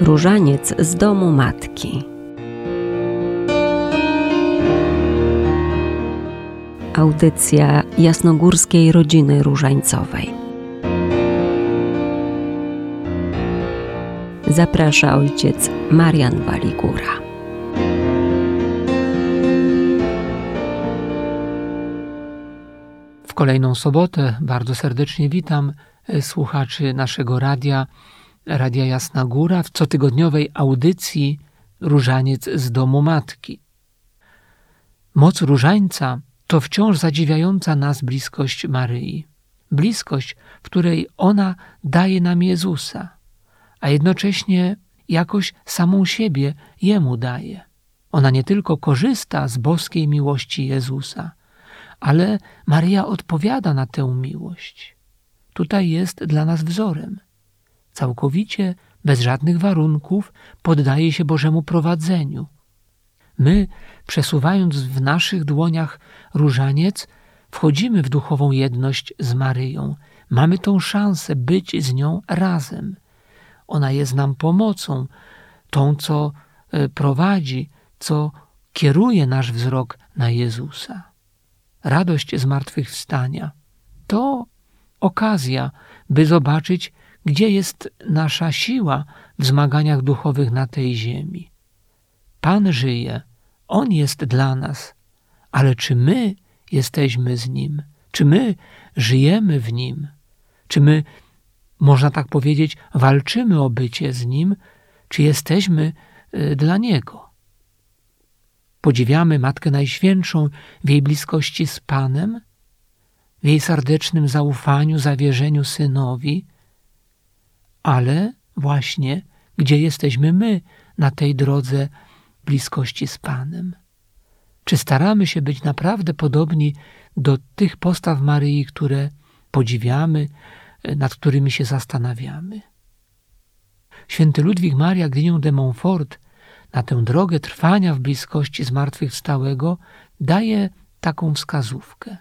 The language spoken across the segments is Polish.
Różaniec z domu matki. Audycja jasnogórskiej rodziny różańcowej. Zaprasza ojciec Marian Waligura. W kolejną sobotę bardzo serdecznie witam słuchaczy naszego radia Radia Jasna Góra w cotygodniowej audycji Różaniec z domu matki. Moc różańca to wciąż zadziwiająca nas bliskość Maryi. Bliskość, w której ona daje nam Jezusa, a jednocześnie jakoś samą siebie Jemu daje. Ona nie tylko korzysta z boskiej miłości Jezusa, ale Maria odpowiada na tę miłość. Tutaj jest dla nas wzorem całkowicie, bez żadnych warunków, poddaje się Bożemu prowadzeniu. My, przesuwając w naszych dłoniach różaniec, wchodzimy w duchową jedność z Maryją. Mamy tą szansę być z nią razem. Ona jest nam pomocą, tą, co e, prowadzi, co kieruje nasz wzrok na Jezusa. Radość zmartwychwstania to okazja, by zobaczyć, gdzie jest nasza siła w zmaganiach duchowych na tej ziemi? Pan żyje, On jest dla nas, ale czy my jesteśmy z Nim? Czy my żyjemy w Nim? Czy my, można tak powiedzieć, walczymy o bycie z Nim? Czy jesteśmy y, dla Niego? Podziwiamy Matkę Najświętszą w jej bliskości z Panem, w jej serdecznym zaufaniu, zawierzeniu Synowi, ale właśnie gdzie jesteśmy my na tej drodze bliskości z Panem. Czy staramy się być naprawdę podobni do tych postaw Maryi, które podziwiamy, nad którymi się zastanawiamy? Święty Ludwik Maria Grignon de Montfort na tę drogę trwania w bliskości zmartwychwstałego daje taką wskazówkę.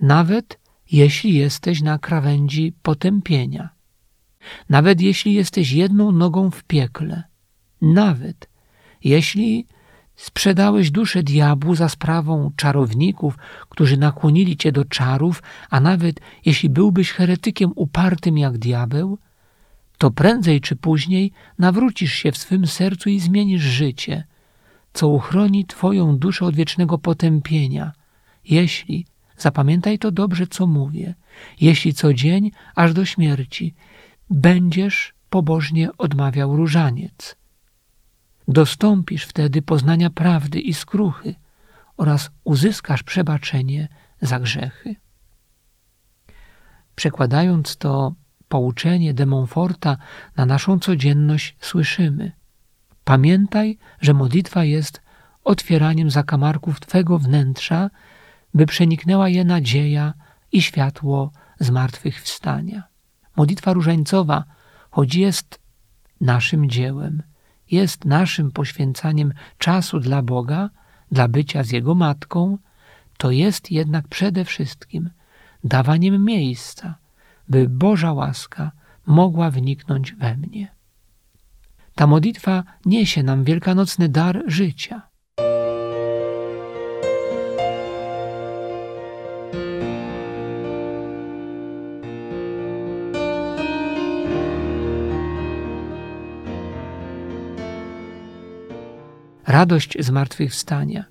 Nawet jeśli jesteś na krawędzi potępienia – nawet jeśli jesteś jedną nogą w piekle, nawet jeśli sprzedałeś duszę diabłu za sprawą czarowników, którzy nakłonili cię do czarów, a nawet jeśli byłbyś heretykiem upartym jak diabeł, to prędzej czy później nawrócisz się w swym sercu i zmienisz życie, co uchroni Twoją duszę od wiecznego potępienia, jeśli, zapamiętaj to dobrze, co mówię, jeśli co dzień, aż do śmierci, będziesz pobożnie odmawiał różaniec. Dostąpisz wtedy poznania prawdy i skruchy oraz uzyskasz przebaczenie za grzechy. Przekładając to pouczenie de Montforta na naszą codzienność, słyszymy: Pamiętaj, że modlitwa jest otwieraniem zakamarków Twego wnętrza, by przeniknęła je nadzieja i światło zmartwychwstania. Modlitwa różańcowa, choć jest naszym dziełem, jest naszym poświęcaniem czasu dla Boga, dla bycia z Jego matką, to jest jednak przede wszystkim dawaniem miejsca, by Boża łaska mogła wniknąć we mnie. Ta modlitwa niesie nam wielkanocny dar życia. Radość zmartwychwstania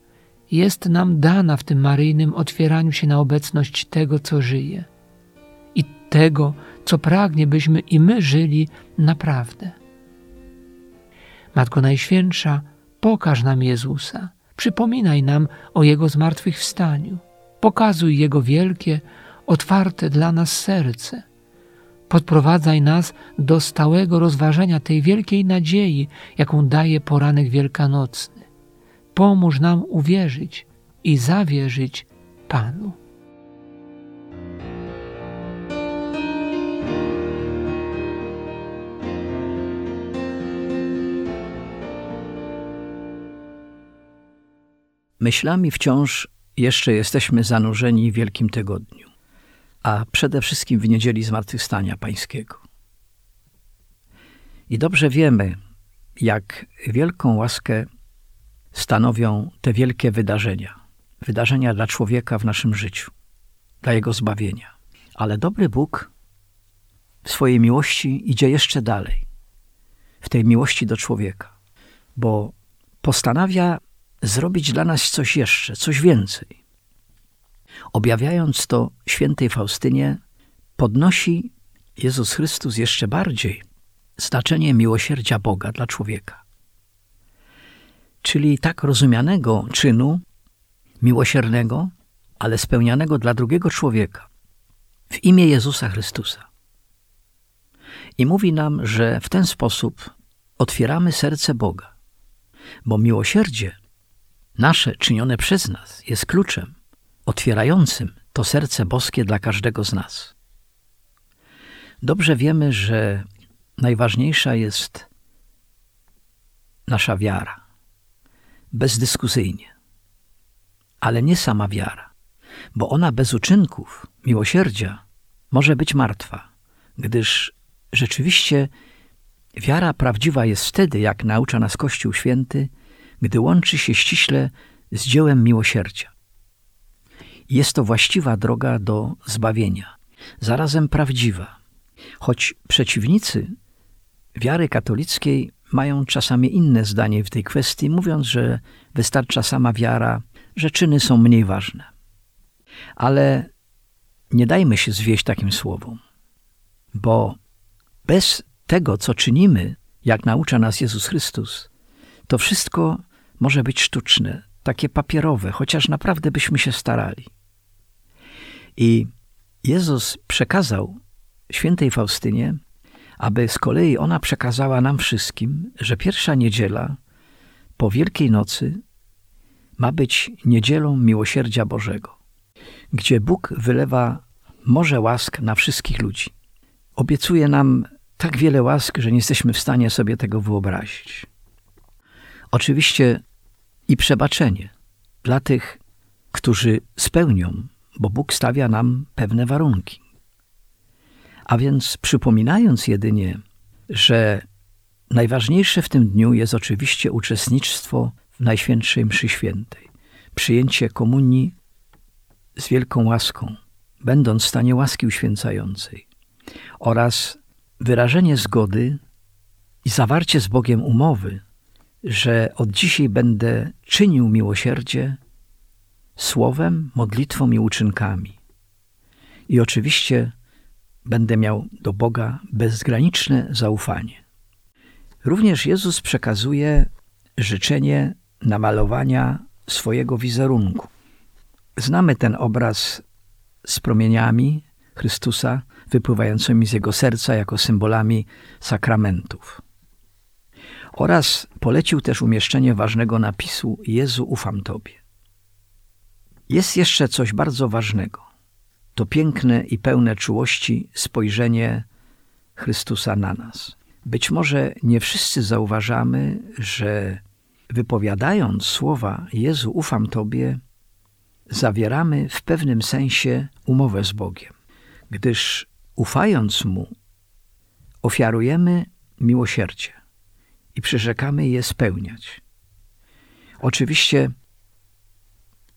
jest nam dana w tym maryjnym otwieraniu się na obecność tego, co żyje i tego, co pragnie, byśmy i my żyli naprawdę. Matko Najświętsza, pokaż nam Jezusa, przypominaj nam o Jego zmartwychwstaniu, pokazuj Jego wielkie, otwarte dla nas serce – Podprowadzaj nas do stałego rozważania tej wielkiej nadziei, jaką daje poranek wielkanocny. Pomóż nam uwierzyć i zawierzyć Panu. Myślami wciąż jeszcze jesteśmy zanurzeni w Wielkim Tygodniu a przede wszystkim w niedzieli Zmartwychwstania Pańskiego. I dobrze wiemy, jak wielką łaskę stanowią te wielkie wydarzenia. Wydarzenia dla człowieka w naszym życiu, dla jego zbawienia. Ale dobry Bóg w swojej miłości idzie jeszcze dalej, w tej miłości do człowieka, bo postanawia zrobić dla nas coś jeszcze, coś więcej. Objawiając to świętej Faustynie, podnosi Jezus Chrystus jeszcze bardziej znaczenie miłosierdzia Boga dla człowieka. Czyli tak rozumianego czynu miłosiernego, ale spełnianego dla drugiego człowieka w imię Jezusa Chrystusa. I mówi nam, że w ten sposób otwieramy serce Boga, bo miłosierdzie nasze czynione przez nas jest kluczem otwierającym to serce boskie dla każdego z nas. Dobrze wiemy, że najważniejsza jest nasza wiara. Bezdyskusyjnie. Ale nie sama wiara, bo ona bez uczynków, miłosierdzia, może być martwa, gdyż rzeczywiście wiara prawdziwa jest wtedy, jak naucza nas Kościół Święty, gdy łączy się ściśle z dziełem miłosierdzia. Jest to właściwa droga do zbawienia, zarazem prawdziwa, choć przeciwnicy wiary katolickiej mają czasami inne zdanie w tej kwestii, mówiąc, że wystarcza sama wiara, że czyny są mniej ważne. Ale nie dajmy się zwieść takim słowom, bo bez tego, co czynimy, jak naucza nas Jezus Chrystus, to wszystko może być sztuczne, takie papierowe, chociaż naprawdę byśmy się starali. I Jezus przekazał świętej Faustynie, aby z kolei ona przekazała nam wszystkim, że pierwsza niedziela po Wielkiej Nocy ma być niedzielą miłosierdzia Bożego, gdzie Bóg wylewa morze łask na wszystkich ludzi. Obiecuje nam tak wiele łask, że nie jesteśmy w stanie sobie tego wyobrazić. Oczywiście i przebaczenie dla tych, którzy spełnią, bo Bóg stawia nam pewne warunki. A więc przypominając jedynie, że najważniejsze w tym dniu jest oczywiście uczestnictwo w Najświętszej Mszy Świętej, przyjęcie komunii z wielką łaską, będąc w stanie łaski uświęcającej oraz wyrażenie zgody i zawarcie z Bogiem umowy, że od dzisiaj będę czynił miłosierdzie słowem, modlitwą i uczynkami. I oczywiście będę miał do Boga bezgraniczne zaufanie. Również Jezus przekazuje życzenie namalowania swojego wizerunku. Znamy ten obraz z promieniami Chrystusa wypływającymi z jego serca jako symbolami sakramentów. Oraz polecił też umieszczenie ważnego napisu Jezu ufam Tobie. Jest jeszcze coś bardzo ważnego. To piękne i pełne czułości spojrzenie Chrystusa na nas. Być może nie wszyscy zauważamy, że wypowiadając słowa Jezu ufam Tobie, zawieramy w pewnym sensie umowę z Bogiem, gdyż ufając Mu, ofiarujemy miłosierdzie i przyrzekamy je spełniać. Oczywiście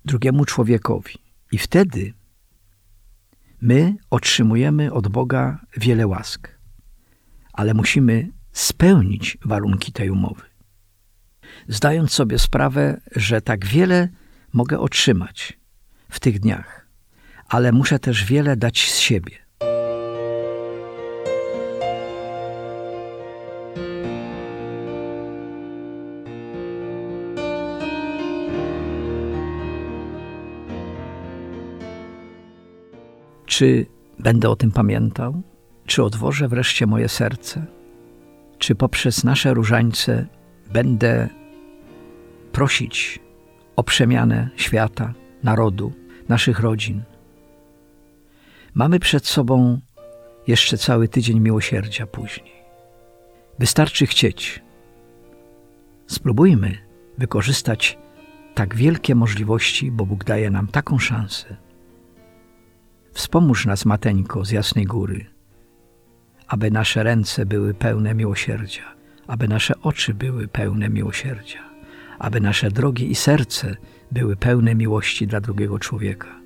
drugiemu człowiekowi. I wtedy my otrzymujemy od Boga wiele łask, ale musimy spełnić warunki tej umowy. Zdając sobie sprawę, że tak wiele mogę otrzymać w tych dniach, ale muszę też wiele dać z siebie. Czy będę o tym pamiętał? Czy odwożę wreszcie moje serce? Czy poprzez nasze różańce będę prosić o przemianę świata, narodu, naszych rodzin? Mamy przed sobą jeszcze cały tydzień miłosierdzia później. Wystarczy chcieć. Spróbujmy wykorzystać tak wielkie możliwości, bo Bóg daje nam taką szansę. Wspomóż nas, Mateńko, z Jasnej Góry, aby nasze ręce były pełne miłosierdzia, aby nasze oczy były pełne miłosierdzia, aby nasze drogi i serce były pełne miłości dla drugiego człowieka,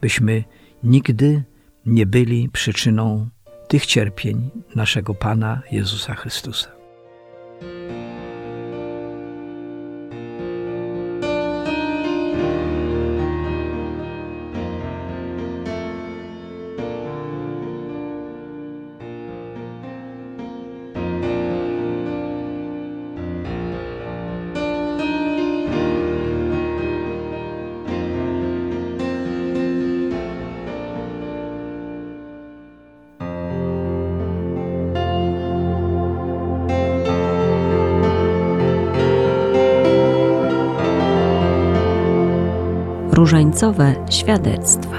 byśmy nigdy nie byli przyczyną tych cierpień naszego Pana Jezusa Chrystusa. Różańcowe świadectwa.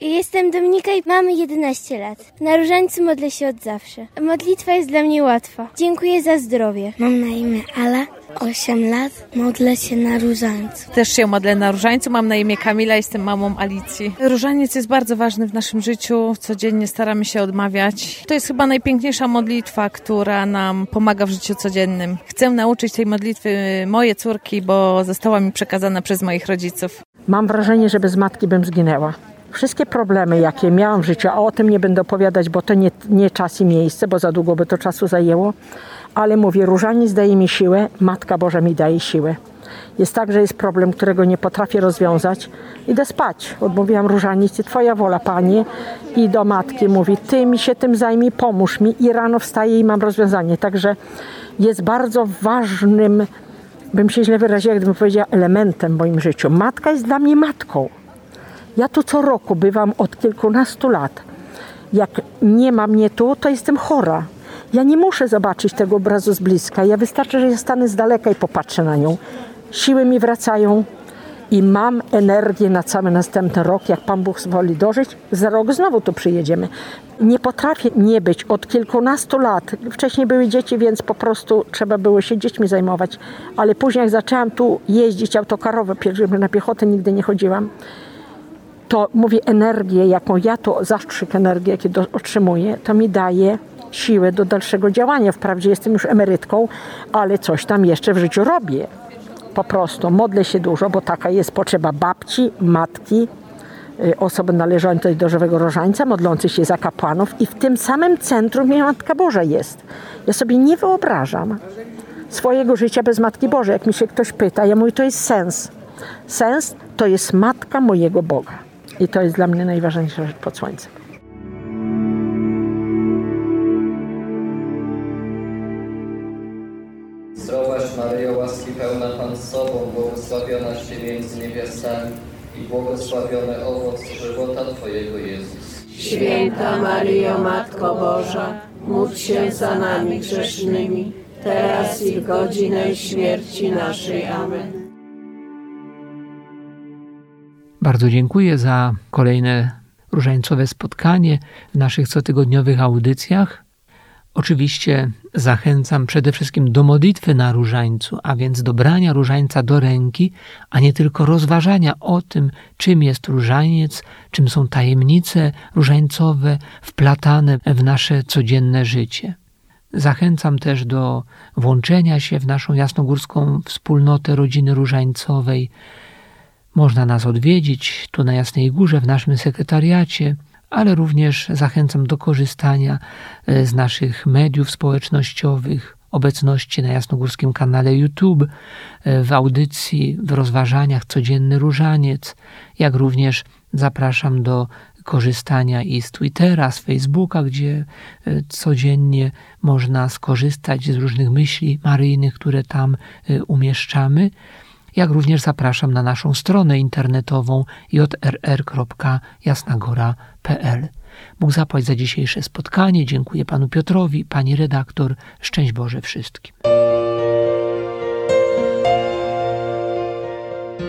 Jestem Dominika i mamy 11 lat. Na różańcu modlę się od zawsze. Modlitwa jest dla mnie łatwa. Dziękuję za zdrowie. Mam na imię Ala, 8 lat, modlę się na różańcu. Też się modlę na różańcu, mam na imię Kamila, jestem mamą Alicji. Różaniec jest bardzo ważny w naszym życiu, codziennie staramy się odmawiać. To jest chyba najpiękniejsza modlitwa, która nam pomaga w życiu codziennym. Chcę nauczyć tej modlitwy moje córki, bo została mi przekazana przez moich rodziców. Mam wrażenie, że bez matki bym zginęła. Wszystkie problemy, jakie miałam w życiu, a o tym nie będę opowiadać, bo to nie, nie czas i miejsce, bo za długo by to czasu zajęło, ale mówię, różaniec daje mi siłę, Matka Boża mi daje siłę. Jest tak, że jest problem, którego nie potrafię rozwiązać. Idę spać. Odmówiłam różaniec i Twoja wola, Panie. I do matki mówi, Ty mi się tym zajmij, pomóż mi. I rano wstaję i mam rozwiązanie. Także jest bardzo ważnym, bym się źle wyraziła, gdybym powiedziała, elementem w moim życiu. Matka jest dla mnie matką. Ja tu co roku bywam od kilkunastu lat. Jak nie ma mnie tu, to jestem chora. Ja nie muszę zobaczyć tego obrazu z bliska. Ja wystarczy, że ja stanę z daleka i popatrzę na nią. Siły mi wracają i mam energię na cały następny rok. Jak Pan Bóg zwoli dożyć, za rok znowu tu przyjedziemy. Nie potrafię nie być od kilkunastu lat. Wcześniej były dzieci, więc po prostu trzeba było się dziećmi zajmować. Ale później jak zaczęłam tu jeździć autokarowo, na piechotę nigdy nie chodziłam, to mówię energię, jaką ja tu, zastrzyk energii, jaki otrzymuję, to mi daje siłę do dalszego działania. Wprawdzie jestem już emerytką, ale coś tam jeszcze w życiu robię. Po prostu modlę się dużo, bo taka jest potrzeba babci, matki, y, osoby należącej do żywego różańca, modlących się za kapłanów i w tym samym centrum Matka Boża jest. Ja sobie nie wyobrażam swojego życia bez Matki Bożej. Jak mi się ktoś pyta, ja mówię, to jest sens. Sens to jest Matka mojego Boga. I to jest dla mnie najważniejsza rzecz pod słońcem. Maryjo, łaski pełna Pan z Tobą, błogosławionaś Ty między niewiastami i błogosławiony owoc żywota Twojego Jezus. Święta Maryjo, Matko Boża, módl się za nami grzesznymi, teraz i w godzinę śmierci naszej. Amen. Bardzo dziękuję za kolejne różańcowe spotkanie w naszych cotygodniowych audycjach. Oczywiście zachęcam przede wszystkim do modlitwy na różańcu, a więc do brania różańca do ręki, a nie tylko rozważania o tym, czym jest różaniec, czym są tajemnice różańcowe wplatane w nasze codzienne życie. Zachęcam też do włączenia się w naszą jasnogórską wspólnotę rodziny różańcowej. Można nas odwiedzić tu na Jasnej Górze w naszym sekretariacie, ale również zachęcam do korzystania z naszych mediów społecznościowych, obecności na jasnogórskim kanale YouTube, w audycji, w rozważaniach Codzienny Różaniec, jak również zapraszam do korzystania i z Twittera, z Facebooka, gdzie codziennie można skorzystać z różnych myśli maryjnych, które tam umieszczamy jak również zapraszam na naszą stronę internetową jrr.jasnagora.pl. Bóg zapłać za dzisiejsze spotkanie. Dziękuję panu Piotrowi, pani redaktor. Szczęść Boże wszystkim.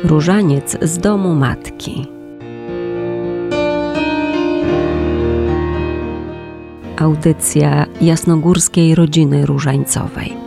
Różaniec z domu matki. Audycja jasnogórskiej rodziny różańcowej.